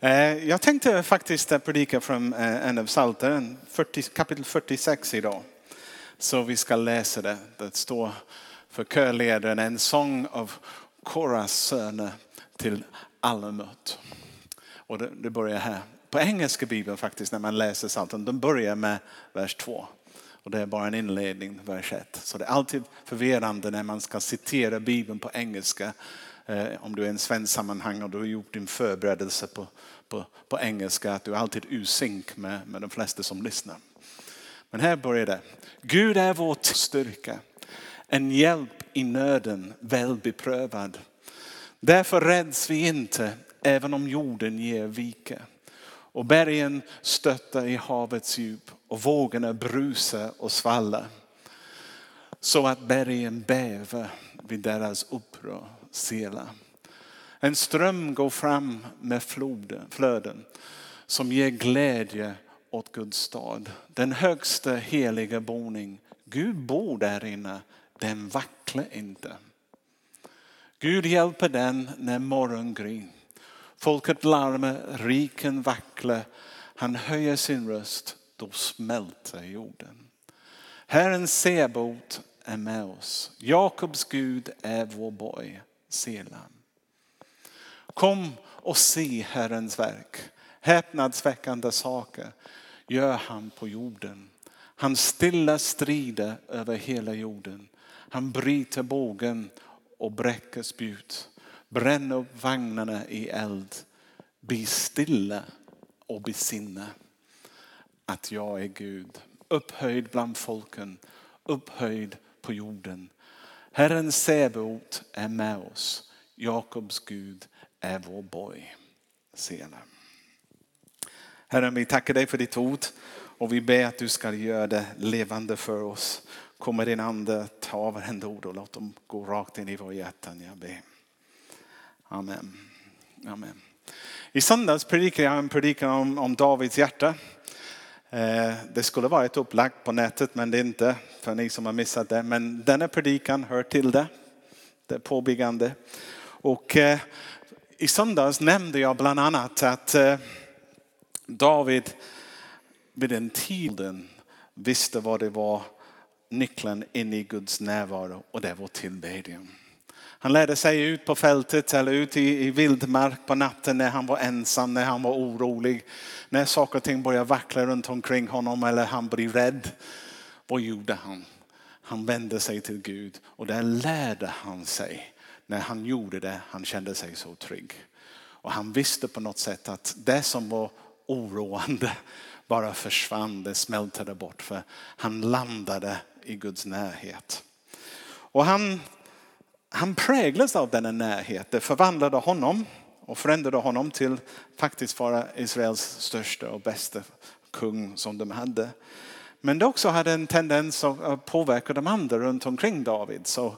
Eh, jag tänkte faktiskt predika från eh, en av Psaltaren, kapitel 46 idag. Så vi ska läsa det. Det står för körledaren en sång av Koras söner till Alamut. Och det, börjar här. På engelska bibeln faktiskt när man läser Psaltaren, den börjar med vers 2. Och det är bara en inledning, vers 1. Så det är alltid förvirrande när man ska citera bibeln på engelska. Eh, om du är i en svensk sammanhang och du har gjort din förberedelse på, på, på engelska, att du är alltid usynk med, med de flesta som lyssnar. Men här börjar det. Gud är vår styrka, en hjälp i nöden, väl beprövad. Därför räds vi inte, även om jorden ger vika och bergen stöttar i havets djup och vågorna brusar och svallar. Så att bergen bäver vid deras uppror, sela. En ström går fram med flöden som ger glädje åt Guds stad. Den högsta heliga boning. Gud bor där inne, den vacklar inte. Gud hjälper den när morgon gryr. Folket larmar, riken vacklar. Han höjer sin röst, då smälter jorden. Herren Sebot är med oss. Jakobs Gud är vår borg, Selam. Kom och se Herrens verk. Häpnadsväckande saker gör han på jorden. Han stilla strider över hela jorden. Han bryter bågen och bräcker spjut. Bränn upp vagnarna i eld. Bli stilla och besinna att jag är Gud. Upphöjd bland folken, upphöjd på jorden. Herren Sebot är med oss. Jakobs Gud är vår borg. Sela. Herren, vi tackar dig för ditt ord och vi ber att du ska göra det levande för oss. Kommer din ande ta varenda ord och låt dem gå rakt in i våra hjärtan. Jag ber. Amen. Amen. I söndags predikade jag en predikan om, om Davids hjärta. Eh, det skulle varit upplagt på nätet men det är inte för ni som har missat det. Men denna predikan hör till det. Det är påbyggande. Och eh, i söndags nämnde jag bland annat att eh, David vid den tiden visste vad det var nyckeln in i Guds närvaro och det var tillbedjan. Han lärde sig ut på fältet eller ut i, i vildmark på natten när han var ensam, när han var orolig. När saker och ting började vackla runt omkring honom eller han blev rädd. Vad gjorde han? Han vände sig till Gud och där lärde han sig. När han gjorde det, han kände sig så trygg. Och han visste på något sätt att det som var oroande bara försvann, det smältade bort för han landade i Guds närhet. Och han han präglades av denna närhet. Det förvandlade honom och förändrade honom till faktiskt vara Israels största och bästa kung som de hade. Men det också hade en tendens att påverka de andra runt omkring David. Så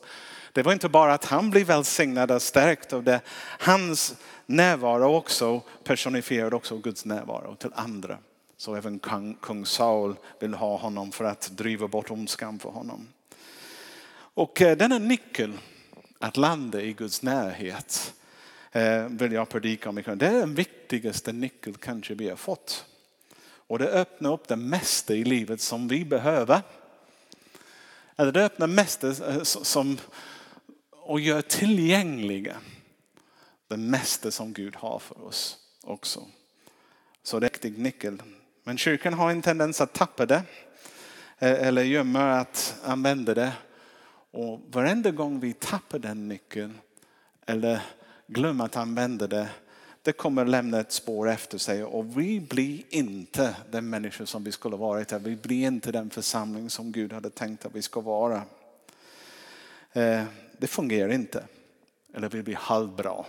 det var inte bara att han blev välsignad och stärkt av det. Hans närvaro också personifierade också Guds närvaro till andra. Så även kung, kung Saul vill ha honom för att driva bort ondskan för honom. Och eh, denna nyckel att landa i Guds närhet eh, vill jag predika om. Det är den viktigaste nyckeln kanske vi har fått. Och det öppnar upp det mesta i livet som vi behöver. Eller det öppnar mesta eh, som och gör tillgängliga det mesta som Gud har för oss också. Så det är en viktig nyckel. Men kyrkan har en tendens att tappa det. Eh, eller gömma att använda det och varenda gång vi tappar den nyckeln eller glömmer att använda det, det kommer lämna ett spår efter sig och vi blir inte den människa som vi skulle varit. Vi blir inte den församling som Gud hade tänkt att vi ska vara. Eh, det fungerar inte. Eller vi blir halvbra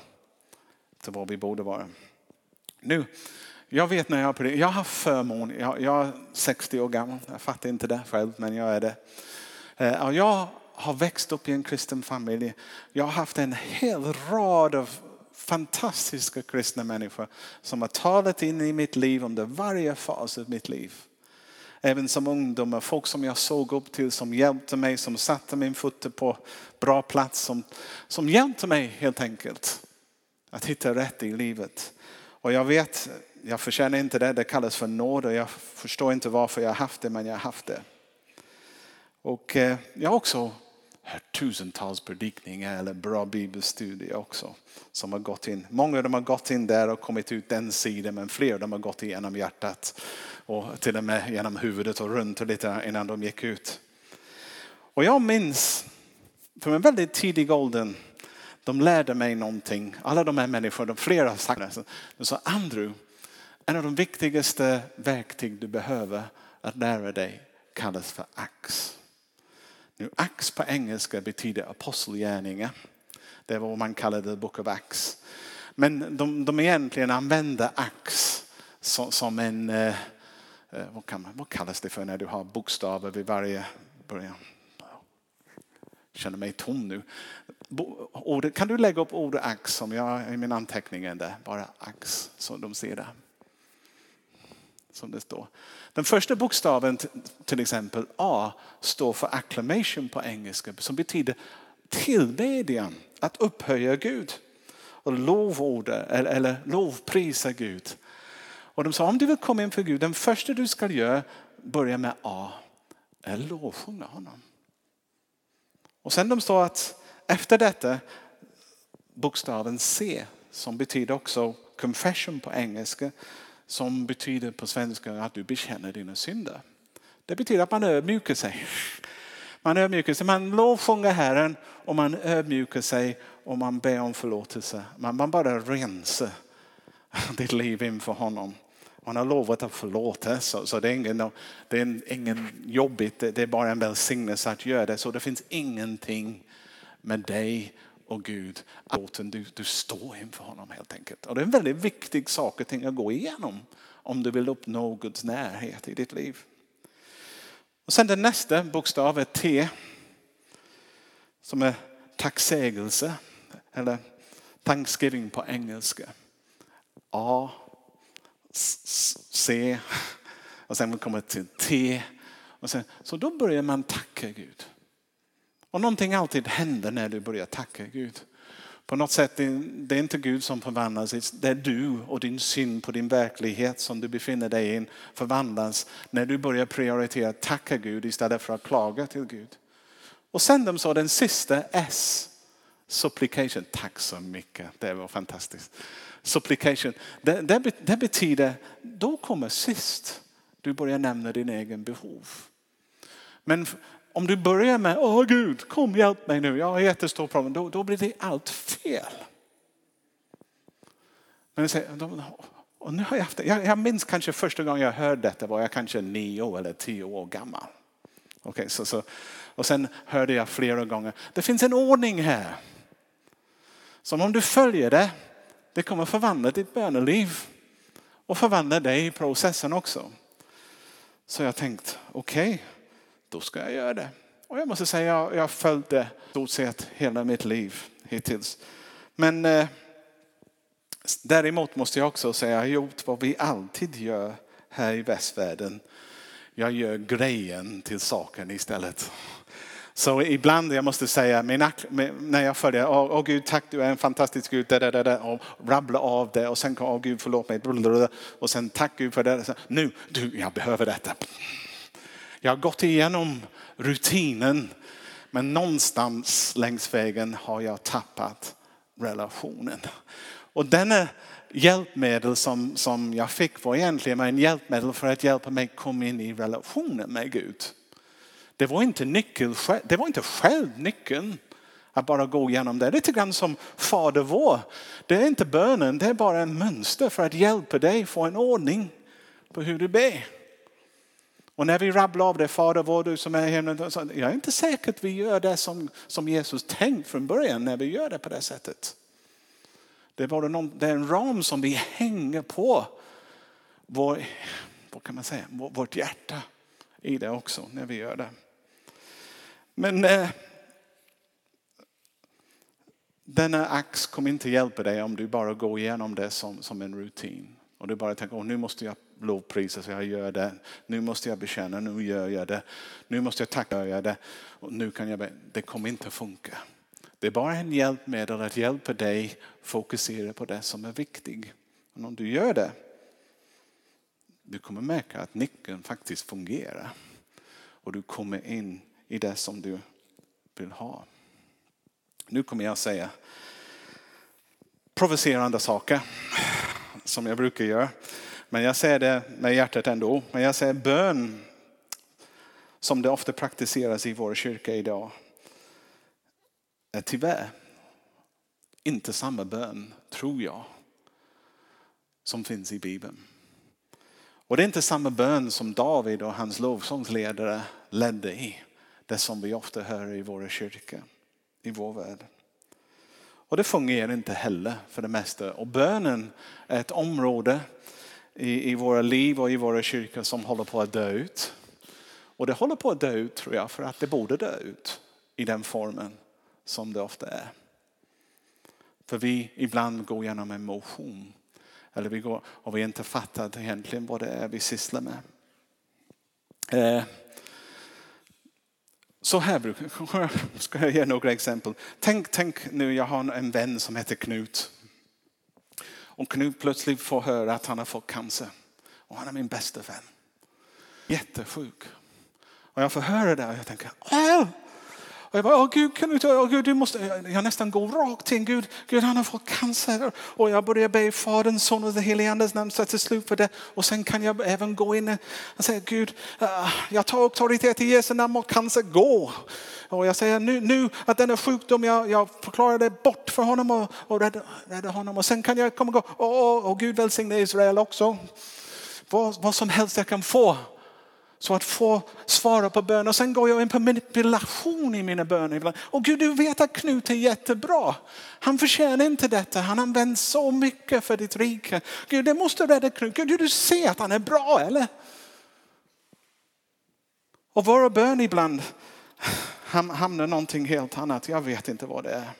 till vad vi borde vara. Nu, jag vet när jag jag har förmån, jag, jag är 60 år gammal, jag fattar inte det själv men jag är det. Eh, jag har växt upp i en kristen familj. Jag har haft en hel rad av fantastiska kristna människor som har talat in i mitt liv under varje fas av mitt liv. Även som ungdomar, folk som jag såg upp till, som hjälpte mig, som satte min fot på bra plats, som, som hjälpte mig helt enkelt att hitta rätt i livet. Och jag vet, jag förtjänar inte det, det kallas för nåd och jag förstår inte varför jag har haft det, men jag har haft det. Och eh, jag har också tusentals predikningar eller bra bibelstudier också. Som har gått in. Många av dem har gått in där och kommit ut den sidan men fler av dem har gått igenom hjärtat. Och till och med genom huvudet och runt och lite innan de gick ut. Och jag minns från en väldigt tidig ålder de lärde mig någonting. Alla de här människorna, flera har sagt det. De sa Andrew, en av de viktigaste verktyg du behöver att lära dig kallas för ax. Nu, ax på engelska betyder apostelgärningar. Det är vad man kallar the book of Acts. Men de, de egentligen använder ax som, som en, eh, eh vad, kan vad kallas det för när du har bokstäver vid varje början? Jag känner mig tom nu. Ordet, kan du lägga upp ordet ax som jag i min anteckning där? Bara ax, som de ser där. Som det står. Den första bokstaven till exempel A står för acclamation på engelska som betyder tillbedjan, att upphöja Gud och lovorda eller, eller lovprisa Gud. Och de sa om du vill komma inför Gud, den första du ska göra, börja med A, är lovsjunga honom. Och sen de sa att efter detta bokstaven C som betyder också confession på engelska som betyder på svenska att du bekänner dina synder. Det betyder att man ödmjukar sig. Man ödmjukar sig, man lovsjunger Herren och man ödmjukar sig och man ber om förlåtelse. Man, man bara rensar ditt liv inför honom. Han har lovat att förlåta så, så det, är ingen, det är ingen jobbigt, det är bara en välsignelse att göra det. Så det finns ingenting med dig och Gud. Du, du står inför honom helt enkelt. Och det är en väldigt viktig sak att gå igenom om du vill uppnå Guds närhet i ditt liv. Och sen den nästa bokstav är T. Som är tacksägelse. Eller thanksgiving på engelska. A, C och sen kommer det till T. Och sen, så då börjar man tacka Gud. Och någonting alltid händer när du börjar tacka Gud. På något sätt, det är inte Gud som förvandlas, det är du och din syn på din verklighet som du befinner dig i förvandlas när du börjar prioritera tacka Gud istället för att klaga till Gud. Och sen de sa den sista S, supplication. Tack så mycket, det var fantastiskt. Supplication, det, det, det betyder, då kommer sist du börjar nämna din egen behov. Men om du börjar med, åh Gud, kom hjälp mig nu, jag har jättestor problem, då, då blir det allt fel. Men jag, och nu har jag, haft, jag, jag minns kanske första gången jag hörde detta var jag kanske nio eller tio år gammal. Okay, så, så, och sen hörde jag flera gånger, det finns en ordning här. Som om du följer det, det kommer förvandla ditt böneliv och förvandla dig i processen också. Så jag tänkte, okej, okay, då ska jag göra det. Och jag måste säga, jag, jag har följt det stort sett hela mitt liv hittills. Men eh, däremot måste jag också säga, jag har gjort vad vi alltid gör här i västvärlden. Jag gör grejen till saken istället. Så ibland jag måste säga, när jag följer, åh oh, Gud tack du är en fantastisk Gud, da, da, da, och rabbla av det och sen, åh oh, Gud förlåt mig, och sen tack Gud för det. Nu, du, jag behöver detta. Jag har gått igenom rutinen men någonstans längs vägen har jag tappat relationen. Och denna hjälpmedel som, som jag fick var egentligen en hjälpmedel för att hjälpa mig komma in i relationen med Gud. Det var inte nyckel, det var inte själv nyckeln att bara gå igenom det. Det är lite grann som Fader vår. Det är inte bönen, det är bara en mönster för att hjälpa dig få en ordning på hur du ber. Och när vi rabblar av det, Fader vår du som är i himlen. Jag är inte säker att vi gör det som, som Jesus tänkt från början när vi gör det på det sättet. Det, var någon, det är en ram som vi hänger på vår, vad kan man säga, vårt hjärta i det också när vi gör det. Men eh, denna ax kommer inte hjälpa dig om du bara går igenom det som, som en rutin. Och du bara tänker, nu måste jag lovprisa så jag gör det. Nu måste jag bekänna, nu gör jag det. Nu måste jag tacka, jag det. Och nu kan jag Det kommer inte funka. Det är bara en hjälpmedel att hjälpa dig fokusera på det som är viktigt. Men om du gör det, du kommer märka att nyckeln faktiskt fungerar. Och du kommer in i det som du vill ha. Nu kommer jag säga provocerande saker som jag brukar göra. Men jag säger det med hjärtat ändå. Men jag säger bön som det ofta praktiseras i vår kyrka idag är tyvärr inte samma bön, tror jag, som finns i Bibeln. Och det är inte samma bön som David och hans lovsångsledare ledde i. Det som vi ofta hör i våra kyrkor, i vår värld. Och det fungerar inte heller för det mesta. Och bönen är ett område i, i våra liv och i våra kyrkor som håller på att dö ut. Och det håller på att dö ut tror jag för att det borde dö ut i den formen som det ofta är. För vi ibland går genom en motion. Eller vi går och vi inte fattat egentligen vad det är vi sysslar med. Eh, så här brukar ska jag ge några exempel. Tänk, tänk nu, jag har en vän som heter Knut. Och Knut plötsligt får höra att han har fått cancer. Och han är min bästa vän. Jättesjuk. Och jag får höra det och jag tänker, Åh! Och jag bara, åh Gud, kan du, åh, Gud, du måste, jag nästan går rakt till Gud. Gud, han har fått cancer. Och jag börjar be i Faderns, Son och den helige Andes namn så till slut för det. Och sen kan jag även gå in och säga, Gud, uh, jag tar auktoritet i Jesu namn och cancer, gå. Och jag säger nu, nu att denna sjukdom, jag, jag förklarar det bort för honom och, och rädda, rädda honom. Och sen kan jag komma och gå, och, och Gud välsigne Israel också. Vad, vad som helst jag kan få så att få svara på bön. Och sen går jag in på manipulation i mina böner ibland. Och Gud, du vet att Knut är jättebra. Han förtjänar inte detta. Han använder så mycket för ditt rike. Gud, det måste rädda Knut. Gud, du ser att han är bra, eller? Och våra bön ibland hamnar någonting helt annat. Jag vet inte vad det är.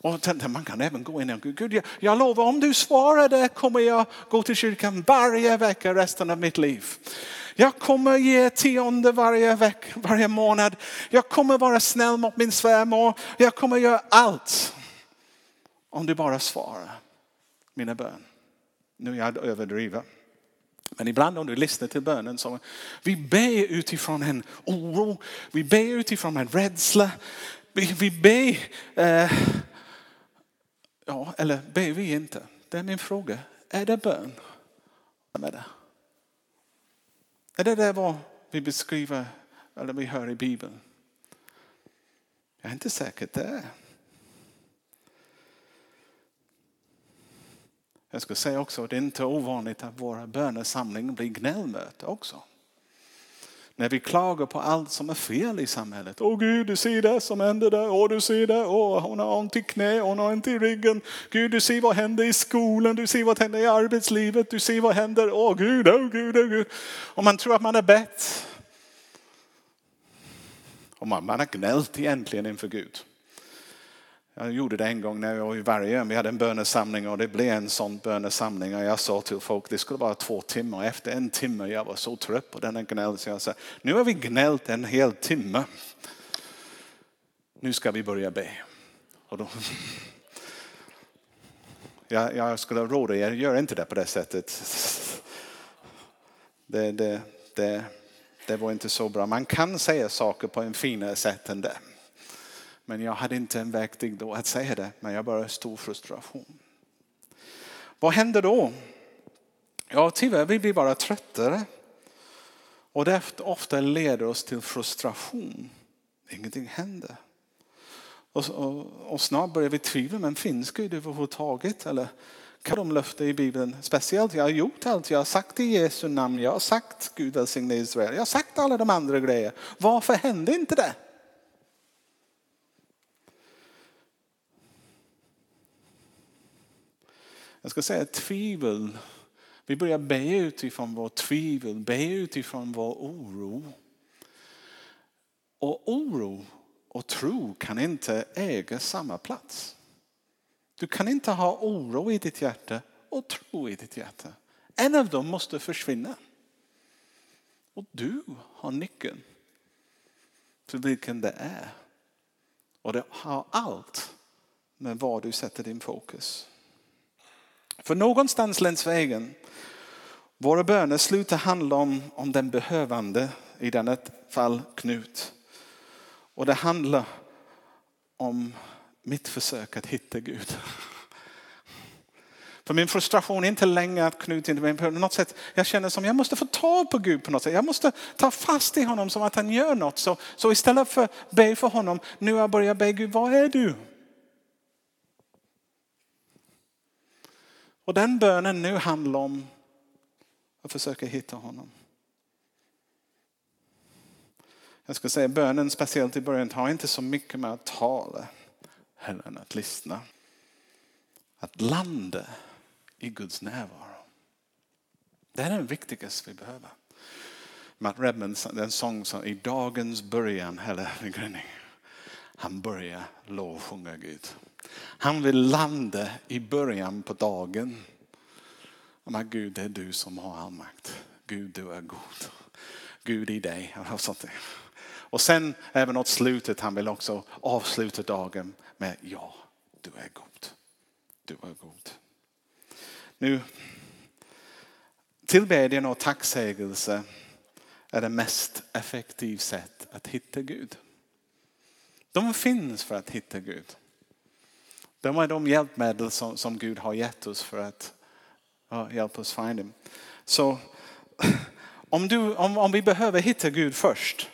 Och man kan även gå in och Gud, jag, jag lovar om du svarar det kommer jag gå till kyrkan varje vecka resten av mitt liv. Jag kommer ge tionde varje, veck, varje månad. Jag kommer vara snäll mot min svärmor. Jag kommer göra allt. Om du bara svarar mina bön. Nu är jag överdriven. Men ibland om du lyssnar till bönen så vi ber utifrån en oro, vi ber utifrån en rädsla. Vi, vi ber, eh, ja eller ber vi inte? Det är min fråga. Är det bön? Med det? Är det det vad vi beskriver eller vi hör i Bibeln? Jag är inte säker det är. Jag ska säga också att det är inte ovanligt att våra bönesamlingar blir gnällmöte också. När vi klagar på allt som är fel i samhället. Åh Gud, du ser det som händer där. Åh, du ser det. Åh, hon har ont i knä, hon har ont i ryggen. Gud, du ser vad händer i skolan. Du ser vad händer i arbetslivet. Du ser vad händer. Åh Gud, åh Gud, åh Gud. Och man tror att man är bett. Och man, man har gnällt egentligen inför Gud. Jag gjorde det en gång när jag var i Vargön. Vi hade en bönesamling och det blev en sån bönesamling. Och jag sa till folk det skulle vara två timmar. Efter en timme jag var så trött på denna gnäll så jag sa nu har vi gnällt en hel timme. Nu ska vi börja be. Och då, jag, jag skulle råda er, gör inte det på det sättet. Det, det, det, det var inte så bra. Man kan säga saker på en finare sätt än det. Men jag hade inte en verktyg då att säga det, men jag bara stor frustration. Vad händer då? Ja, tyvärr, vi blir bara tröttare. Och det ofta leder oss till frustration. Ingenting händer. Och, och, och snart börjar vi tvivla, men finns Gud överhuvudtaget? Eller kan de löften i Bibeln? Speciellt, jag har gjort allt. Jag har sagt i Jesu namn, jag har sagt Gud välsigne Israel. Jag har sagt alla de andra grejerna. Varför hände inte det? Jag ska säga tvivel. Vi börjar be utifrån vår tvivel, be utifrån vår oro. Och oro och tro kan inte äga samma plats. Du kan inte ha oro i ditt hjärta och tro i ditt hjärta. En av dem måste försvinna. Och du har nyckeln till vilken det är. Och det har allt med var du sätter din fokus. För någonstans längs vägen, våra böner slutar handla om, om den behövande, i denna fall Knut. Och det handlar om mitt försök att hitta Gud. För min frustration är inte längre att Knut inte på något sätt. Jag känner som jag måste få tag på Gud på något sätt. Jag måste ta fast i honom som att han gör något. Så, så istället för att be för honom, nu har jag börjat be Gud, var är du? Och den bönen nu handlar om att försöka hitta honom. Jag ska säga bönen, speciellt i början, har inte så mycket med att tala heller än att lyssna. Att landa i Guds närvaro. Det är den viktigaste vi behöver. Matt Redman, den sång som i dagens början, eller han börjar lovsjunga Gud. Han vill landa i början på dagen. Men Gud, det är du som har all makt. Gud, du är god. Gud i dig. Och sen även åt slutet, han vill också avsluta dagen med ja, du är god. Du är god. Nu, tillbedjan och tacksägelse är det mest effektiva sätt att hitta Gud. De finns för att hitta Gud. De är de hjälpmedel som, som Gud har gett oss för att ja, hjälpa oss find him. Så om, du, om, om vi behöver hitta Gud först,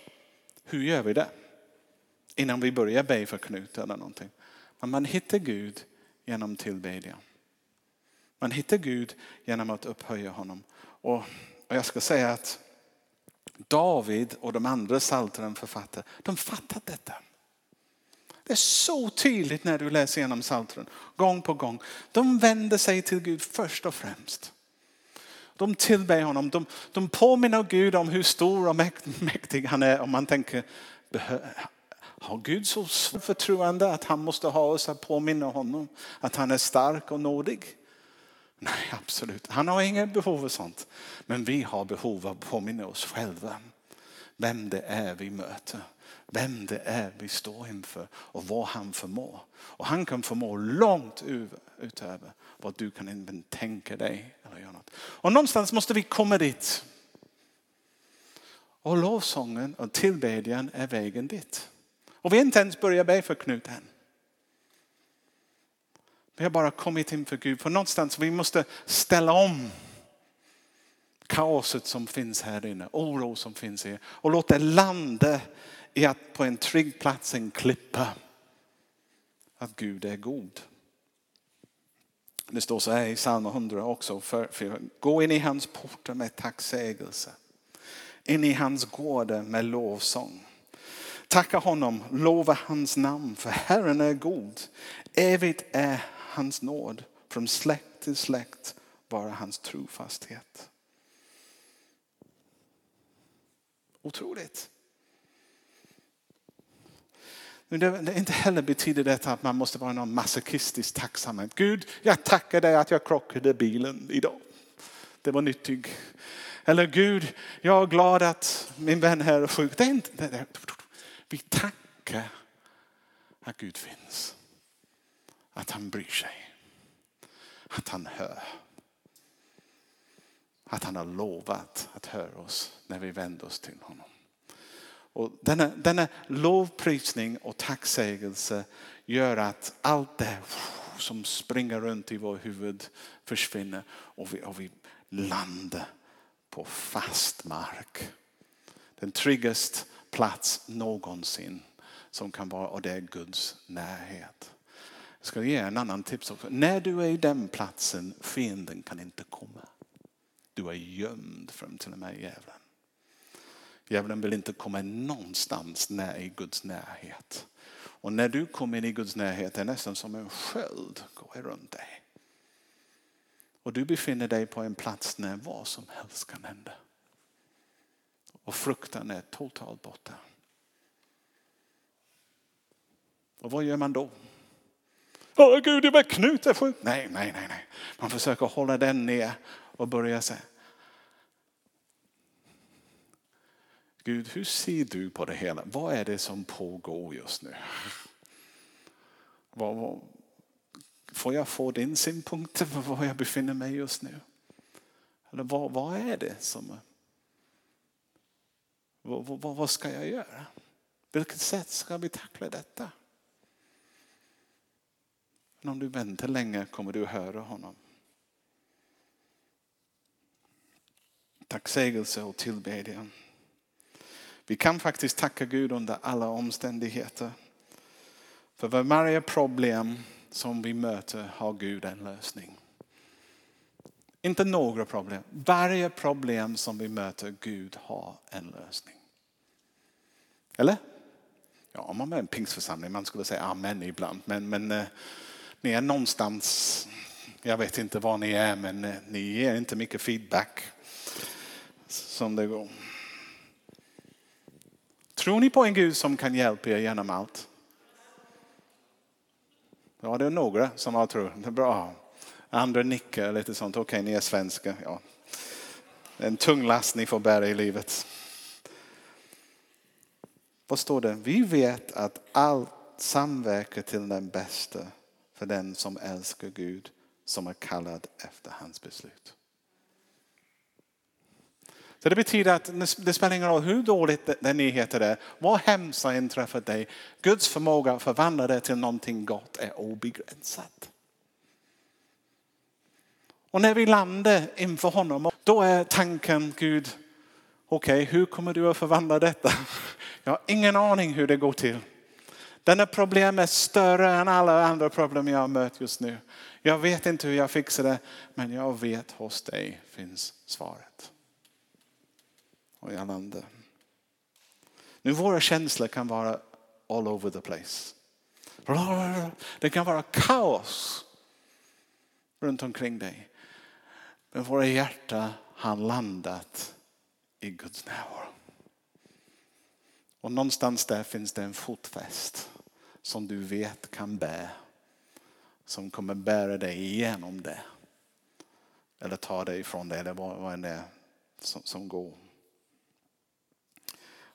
hur gör vi det? Innan vi börjar be för Knut eller någonting. Men man hittar Gud genom tillbedjan. Man hittar Gud genom att upphöja honom. Och, och jag ska säga att David och de andra psaltaren författare, de fattar detta. Det är så tydligt när du läser igenom psaltaren, gång på gång. De vänder sig till Gud först och främst. De tillber honom, de, de påminner Gud om hur stor och mäktig han är. Om man tänker, har Gud så förtroende att han måste ha oss att påminna honom att han är stark och nådig? Nej, absolut. Han har inget behov av sånt. Men vi har behov av att påminna oss själva vem det är vi möter. Vem det är vi står inför och vad han förmår. Och han kan förmå långt utöver vad du kan även tänka dig. Eller göra något. Och någonstans måste vi komma dit. Och lovsången och tillbedjan är vägen dit. Och vi har inte ens börjat be för Knut än. Vi har bara kommit inför Gud. För någonstans vi måste ställa om kaoset som finns här inne, oro som finns här och låta det landa i att på en trygg plats, en klippa, att Gud är god. Det står så här i psalm 100 också, för, för, gå in i hans portar med tacksägelse, in i hans gårdar med lovsång. Tacka honom, lova hans namn, för Herren är god. Evigt är hans nåd, från släkt till släkt bara hans trofasthet. Otroligt. Men det, inte heller betyder detta att man måste vara någon masochistisk tacksamhet. Gud, jag tackar dig att jag krockade bilen idag. Det var nyttigt. Eller Gud, jag är glad att min vän här är sjuk. Det är inte, det är, vi tackar att Gud finns. Att han bryr sig. Att han hör. Att han har lovat att höra oss när vi vänder oss till honom. Och denna, denna lovprisning och tacksägelse gör att allt det som springer runt i vår huvud försvinner och vi, och vi landar på fast mark. Den tryggaste plats någonsin som kan vara och det är Guds närhet. Jag ska ge en annan tips också. När du är i den platsen, fienden kan inte komma. Du är gömd från till och med djävulen. Djävulen vill inte komma någonstans när i Guds närhet. Och när du kommer in i Guds närhet är det nästan som en sköld går runt dig. Och du befinner dig på en plats när vad som helst kan hända. Och fruktan är totalt borta. Och vad gör man då? Åh Gud, det var Knut är sjuk. Nej, nej, nej, nej. Man försöker hålla den ner och börja säga. Gud, hur ser du på det hela? Vad är det som pågår just nu? Får jag få din synpunkt på var jag befinner mig just nu? Eller vad, vad är det som... Vad, vad, vad ska jag göra? Vilket sätt ska vi tackla detta? Men om du väntar länge kommer du höra honom. Tacksägelse och tillbedjan. Vi kan faktiskt tacka Gud under alla omständigheter. För varje problem som vi möter har Gud en lösning. Inte några problem. Varje problem som vi möter, Gud har en lösning. Eller? Ja, om man är en pingstförsamling, man skulle säga amen ibland. Men, men eh, ni är någonstans, jag vet inte var ni är, men eh, ni ger inte mycket feedback som det går. Tror ni på en Gud som kan hjälpa er genom allt? Ja, det är några som har tror. Det är bra. Andra nickar lite sånt. Okej, ni är svenska. Ja. En tung last ni får bära i livet. Vad står det? Vi vet att allt samverkar till den bästa för den som älskar Gud som är kallad efter hans beslut. Så det betyder att det spelar ingen roll hur dåligt den nyheten är, vad hemskt har inträffat dig. Guds förmåga att förvandla det till någonting gott är obegränsat. Och när vi landar inför honom, då är tanken Gud, okej okay, hur kommer du att förvandla detta? Jag har ingen aning hur det går till. Denna problem är större än alla andra problem jag har mött just nu. Jag vet inte hur jag fixar det, men jag vet hos dig finns svaret och i alla. Nu våra känslor kan vara all over the place. Det kan vara kaos runt omkring dig. Men våra hjärtan har landat i Guds närvaro. Och någonstans där finns det en fotfäst som du vet kan bära. Som kommer bära dig igenom det. Eller ta dig ifrån det eller vad det är som, som går.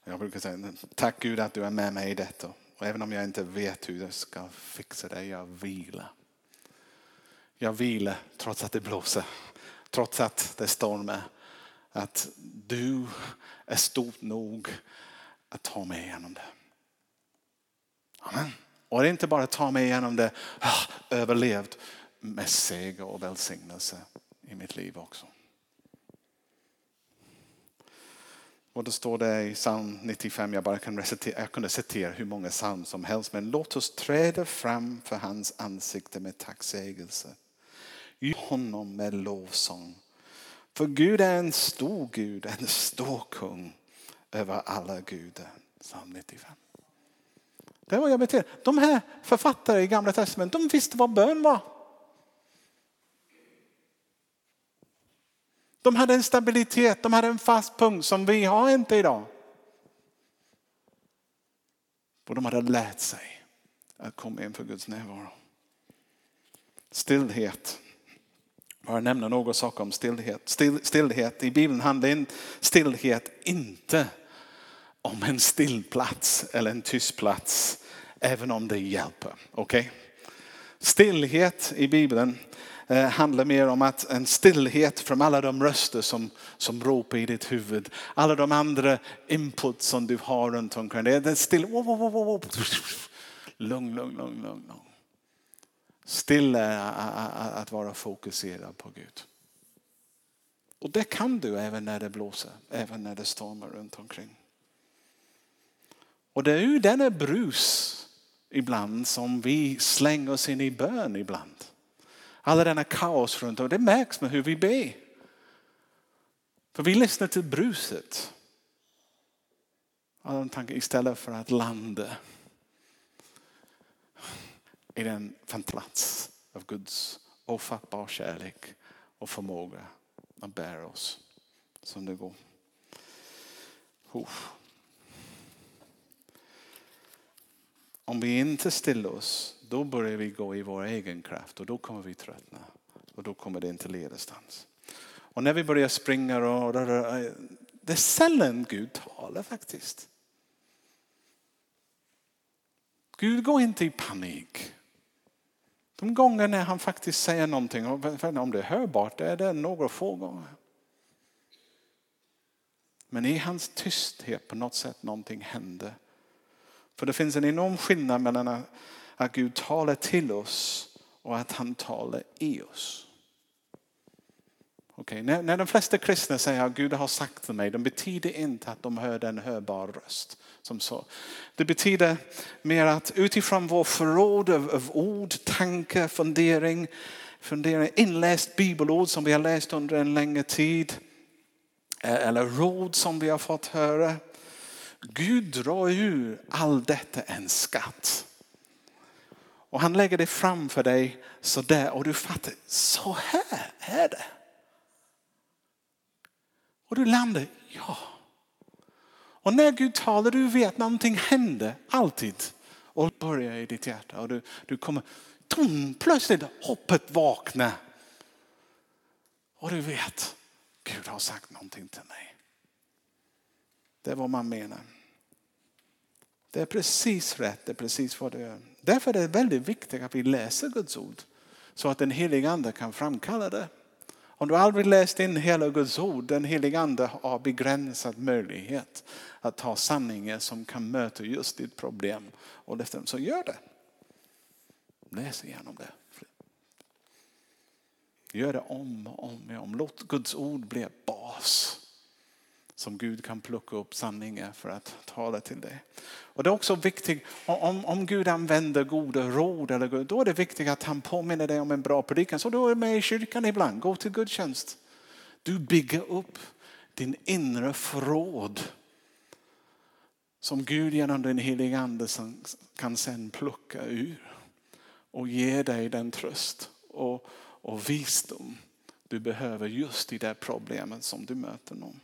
Jag brukar säga tack Gud att du är med mig i detta. Och även om jag inte vet hur jag ska fixa det, jag vilar. Jag vilar trots att det blåser, trots att det stormar. Att du är stort nog att ta mig igenom det. Amen. Och det är inte bara att ta mig igenom det, ah, överlevt med seger och välsignelse i mitt liv också. Och då står det i psalm 95, jag bara kan recitera, jag kunde citera hur många psalm som helst, men låt oss träda fram för hans ansikte med tacksägelse. Ge honom med lovsång. För Gud är en stor Gud, en stor kung över alla gudar. Psalm 95. Det var jag betyder. De här författare i gamla testamentet, de visste vad bön var. De hade en stabilitet, de hade en fast punkt som vi har inte idag. Och de hade lärt sig att komma inför Guds närvaro. Stillhet. Bara nämna några saker om stillhet. Still, stillhet. I Bibeln handlar stillhet inte om en stillplats eller en tyst plats. Även om det hjälper. Okay? Stillhet i Bibeln Eh, handlar mer om att en stillhet från alla de röster som, som ropar i ditt huvud. Alla de andra input som du har runt omkring dig. Det är still. Lugn, lugn, lugn, lugn. Stilla är att vara fokuserad på Gud. Och det kan du även när det blåser, även när det stormar runt omkring. Och det är ju denna brus ibland som vi slänger oss in i bön ibland. Alla denna kaos runt om. Det märks med hur vi ber. För vi lyssnar till bruset. Istället för att landa i den plats av Guds ofattbar kärlek och förmåga att bära oss som det går. Om vi inte stillar oss då börjar vi gå i vår egen kraft och då kommer vi tröttna. Och då kommer det inte leda någonstans. Och när vi börjar springa och det är sällan Gud talar faktiskt. Gud går inte i panik. De gånger när han faktiskt säger någonting, om det är hörbart det är det några få gånger. Men i hans tysthet på något sätt någonting händer. För det finns en enorm skillnad mellan att Gud talar till oss och att han talar i oss. Okay. När, när de flesta kristna säger att Gud har sagt till mig, det betyder inte att de hör en hörbar röst. Som så. Det betyder mer att utifrån vår förråd av, av ord, tankar, fundering, fundering, inläst bibelord som vi har läst under en längre tid. Eh, eller råd som vi har fått höra. Gud drar ur all detta en skatt. Och han lägger det framför dig sådär och du fattar, så här är det. Och du landar, ja. Och när Gud talar, du vet någonting händer alltid. Och börjar i ditt hjärta och du, du kommer, tom, plötsligt hoppet vaknar. Och du vet, Gud har sagt någonting till mig. Det är vad man menar. Det är precis rätt, det är precis vad du är. Därför är det väldigt viktigt att vi läser Guds ord. Så att den heliga ande kan framkalla det. Om du aldrig läst in hela Guds ord, den heliga ande har begränsad möjlighet att ta sanningar som kan möta just ditt problem. Och det, så gör det. Läs igenom det. Gör det om och om igen. Låt Guds ord bli bas som Gud kan plocka upp sanningar för att tala till dig. Och det är också viktigt, om, om Gud använder goda råd, eller, då är det viktigt att han påminner dig om en bra predikan. Så du är med i kyrkan ibland, gå till gudstjänst. Du bygger upp din inre förråd som Gud genom den heliga ande kan sen plocka ur och ge dig den tröst och, och visdom du behöver just i det problemet som du möter någon.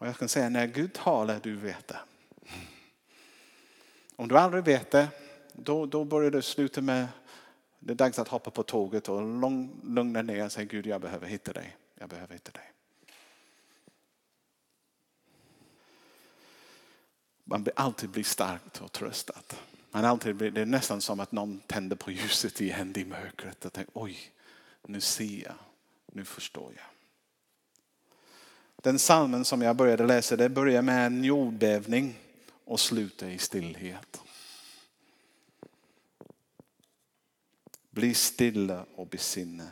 Och jag kan säga när Gud talar, du vet det. Om du aldrig vet det, då, då börjar du sluta med, det är dags att hoppa på tåget och lugna ner och säga Gud jag behöver hitta dig. Jag behöver hitta dig. Man blir alltid blir starkt och tröstat. Man alltid blir, det är nästan som att någon tänder på ljuset igen i mörkret och tänker oj, nu ser jag, nu förstår jag. Den salmen som jag började läsa det börjar med en jordbävning och slutar i stillhet. Bli stilla och besinna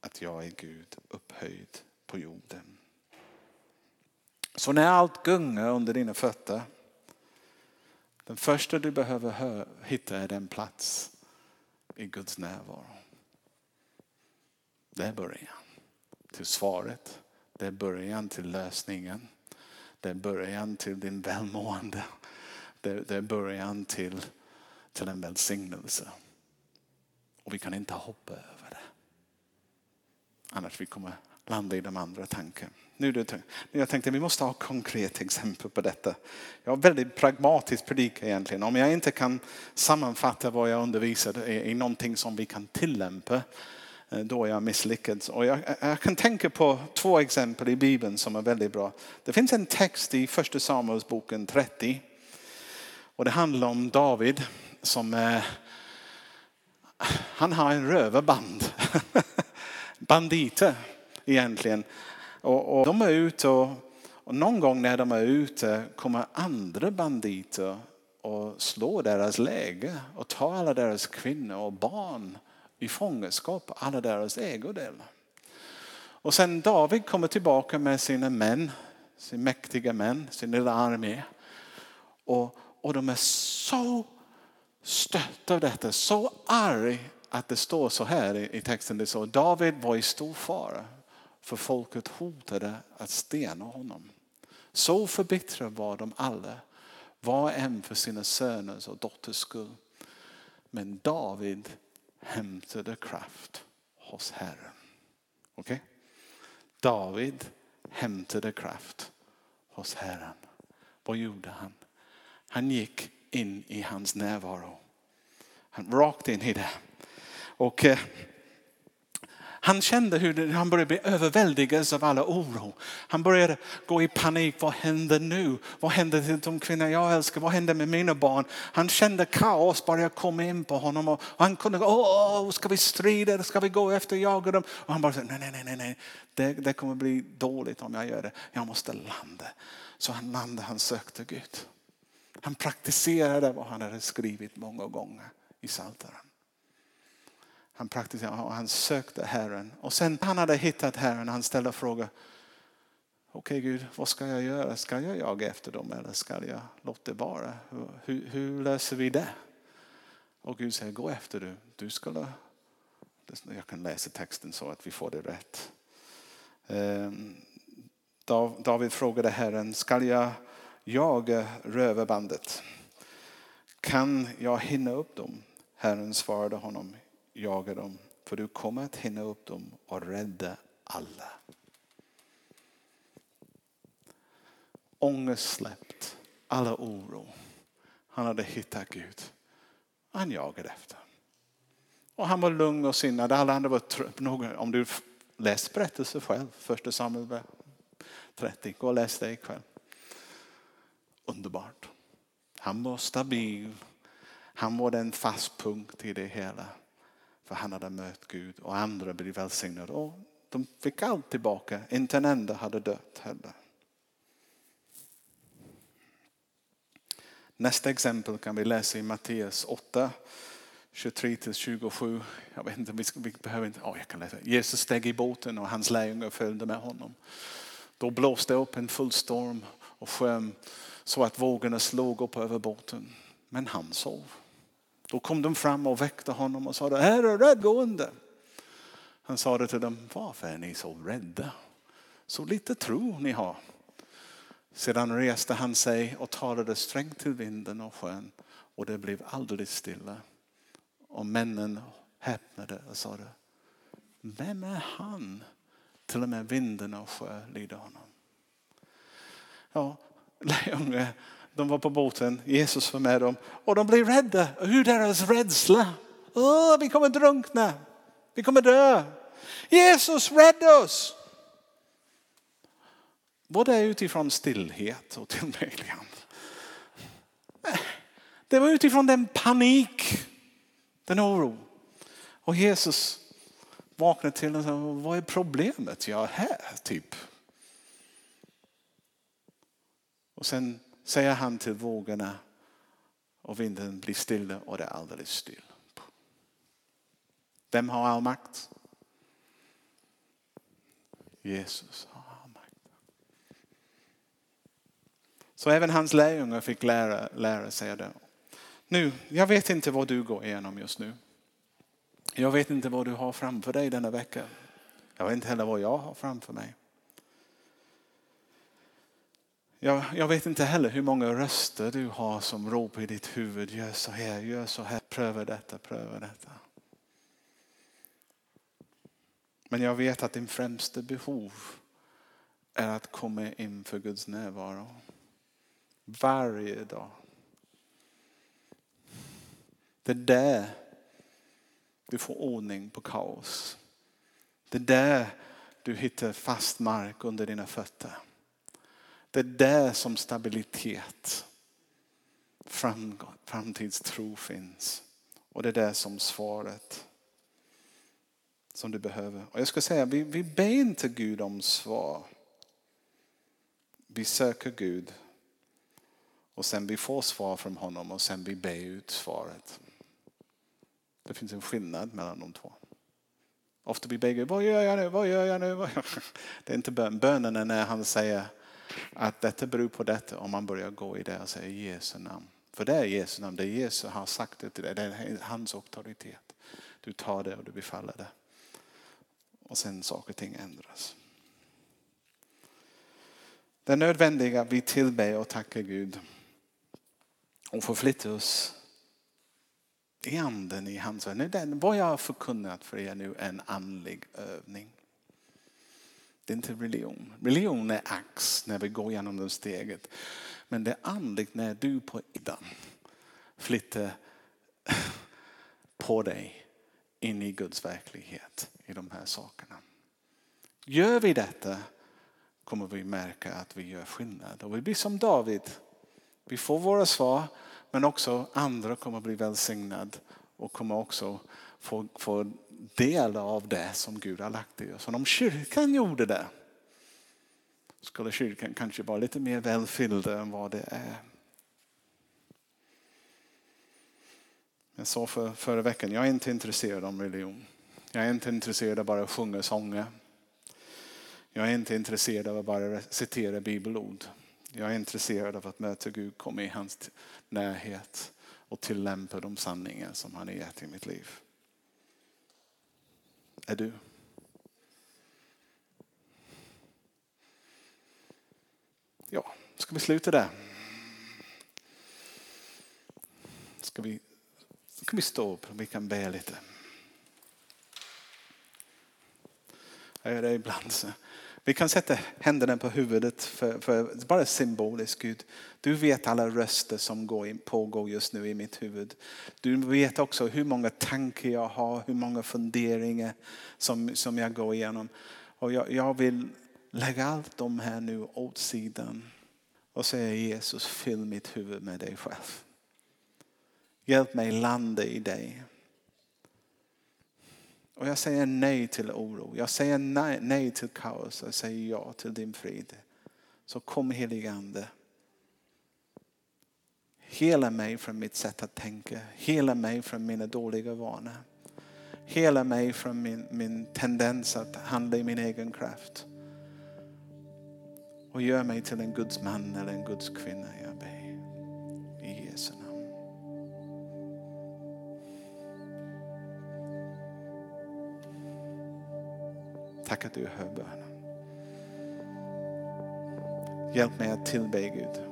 att jag är Gud upphöjd på jorden. Så när allt gungar under dina fötter, den första du behöver hitta är den plats i Guds närvaro. Där börjar till svaret det är början till lösningen. Det är början till din välmående. Det är början till, till en välsignelse. Och vi kan inte hoppa över det. Annars vi kommer landa i de andra tankarna. Nu det, jag tänkte vi måste ha konkret exempel på detta. Jag har väldigt pragmatisk predika egentligen. Om jag inte kan sammanfatta vad jag undervisar i någonting som vi kan tillämpa Eh, då jag misslyckats. Och jag, eh, jag, kan tänka på två exempel i Bibeln som är väldigt bra. Det finns en text i första Samuelsboken 30. Och det handlar om David som eh, han har en rövarband. Banditer egentligen. Och, och, de är ute och, och någon gång när de är ute kommer andra banditer och slår deras läge och tar alla deras kvinnor och barn i fångenskap, alla deras ägodelar. Och sen David kommer tillbaka med sina män, sina mäktiga män, sin lilla armé. Och, och de är så stötta av detta, så arg att det står så här i, texten. Det står David var i stor fara för folket hotade att stena honom. Så förbittrade var de alla, var och en för sina söners och dotters skull. Men David hämtade kraft hos Herren. Okej? Okay? David hämtade kraft hos Herren. Vad gjorde han? Han gick in i hans närvaro. Han rakt in i det. Och eh, han kände hur han började bli överväldigad av alla oro. Han började gå i panik. Vad händer nu? Vad händer till de kvinnor jag älskar? Vad händer med mina barn? Han kände kaos bara komma in på honom. Och han kunde gå, åh, ska vi strida? Ska vi gå efter jaga dem? Och han bara, nej, nej, nej, nej. Det, det kommer bli dåligt om jag gör det. Jag måste landa. Så han landade, han sökte Gud. Han praktiserade vad han hade skrivit många gånger i Psaltaren. Han praktiserade och han sökte Herren. Och sen han hade hittat Herren, han ställde frågan. Okej okay, Gud, vad ska jag göra? Ska jag jaga efter dem eller ska jag låta det vara? Hur, hur, löser vi det? Och Gud säger, gå efter du. Du skulle... Jag kan läsa texten så att vi får det rätt. Ehm, David frågade Herren, ska jag jaga rövarbandet? Kan jag hinna upp dem? Herren svarade honom, jaga dem, för du kommer att hinna upp dem och rädda alla. Ångest släppt, alla oro. Han hade hittat Gud. Han jagade efter. Och han var lugn och sinnad. Alla andra var trötta. Om du läst berättelsen själv, första Samuel 30, gå och läs det ikväll. Underbart. Han var stabil. Han var den fast punkt i det hela. För han hade mött Gud och andra blev välsignade. Och de fick allt tillbaka. Inte en enda hade dött heller. Nästa exempel kan vi läsa i Matteus 8, 23 27. Jag vet inte, vi, behöver inte, oh, jag kan läsa. Jesus steg i båten och hans lärjungar följde med honom. Då blåste upp en full storm och sjön så att vågorna slog upp över båten. Men han sov. Då kom de fram och väckte honom och sa, Herre rädd, gå under. Han sa det till dem, varför är ni så rädda? Så lite tro ni har. Sedan reste han sig och talade strängt till vinden och sjön och det blev alldeles stilla. Och männen häpnade och sa, vem är han? Till och med vinden och sjö lyder honom. Ja, lärjungar de var på båten, Jesus var med dem och de blev rädda. Hur deras rädsla. Oh, vi kommer drunkna, vi kommer dö. Jesus rädda oss. Både utifrån stillhet och tillbedjan? Det var utifrån den panik, den oro. Och Jesus vaknade till och sa, vad är problemet? Jag är här, typ. Och sen säger han till vågorna och vinden blir stilla och det är alldeles still. Vem har all makt? Jesus har all makt. Så även hans lärjungar fick lära, lära sig det. Nu, jag vet inte vad du går igenom just nu. Jag vet inte vad du har framför dig denna vecka. Jag vet inte heller vad jag har framför mig. Jag, jag, vet inte heller hur många röster du har som ropar i ditt huvud. Gör så här, gör så här, pröva detta, pröva detta. Men jag vet att din främsta behov är att komma in för Guds närvaro. Varje dag. Det är där du får ordning på kaos. Det är där du hittar fast mark under dina fötter. Det är där som stabilitet, framtidstro finns. Och det är där som svaret som du behöver. Och jag ska säga, vi, vi ber inte Gud om svar. Vi söker Gud och sen vi får svar från honom och sen vi ber ut svaret. Det finns en skillnad mellan de två. Ofta vi ber Gud, vad gör jag nu, vad gör jag nu? Det är inte bön. Bönen är när han säger, att detta beror på detta om man börjar gå i det och säga Jesu namn. För det är Jesu namn, det är Jesus har sagt det till dig, det är hans auktoritet. Du tar det och du befaller det. Och sen saker och ting ändras. Det är nödvändigt att vi tillber och tackar Gud och förflyttar oss i anden i hans värld. Vad jag har förkunnat för er nu är en andlig övning. Det är inte religion. Religion är ax när vi går igenom det steget. Men det är andligt när du på idan flyttar på dig in i Guds verklighet. i de här sakerna. Gör vi detta kommer vi märka att vi gör skillnad. Och vi blir som David. Vi får våra svar men också andra kommer bli välsignade och kommer också få, få del av det som Gud har lagt i oss. Och om kyrkan gjorde det skulle kyrkan kanske vara lite mer välfylld än vad det är. Jag sa för, förra veckan, jag är inte intresserad av religion. Jag är inte intresserad av bara att sjunga sånger. Jag är inte intresserad av att bara citera bibelord. Jag är intresserad av att möta Gud, komma i hans närhet och tillämpa de sanningar som han har gett i mitt liv. Är du? Ja, ska vi sluta där? Ska vi, ska vi stå upp och vi kan be lite? Jag gör det ibland. Så. Vi kan sätta händerna på huvudet för, för bara symboliskt Gud. Du vet alla röster som går in, pågår just nu i mitt huvud. Du vet också hur många tankar jag har, hur många funderingar som, som jag går igenom. Och jag, jag vill lägga allt de här nu åt sidan och säga Jesus fyll mitt huvud med dig själv. Hjälp mig landa i dig. Och jag säger nej till oro. Jag säger nej, nej till kaos. Jag säger ja till din frid. Så kom helige Ande. Hela mig från mitt sätt att tänka. Hela mig från mina dåliga vanor. Hela mig från min, min tendens att handla i min egen kraft. Och gör mig till en Guds man eller en Guds kvinna. Jag ber. Tack att du hör bönen. Hjälp mig att tillbe Gud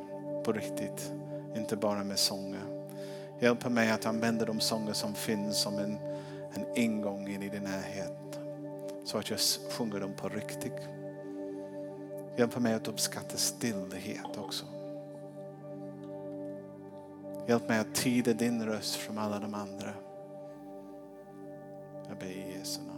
på riktigt, inte bara med sånger. Hjälp mig att använda de sånger som finns som en, en ingång in i din närhet. Så att jag sjunger dem på riktigt. Hjälp mig att uppskatta stillhet också. Hjälp mig att tyda din röst från alla de andra. Jag ber i Jesu namn.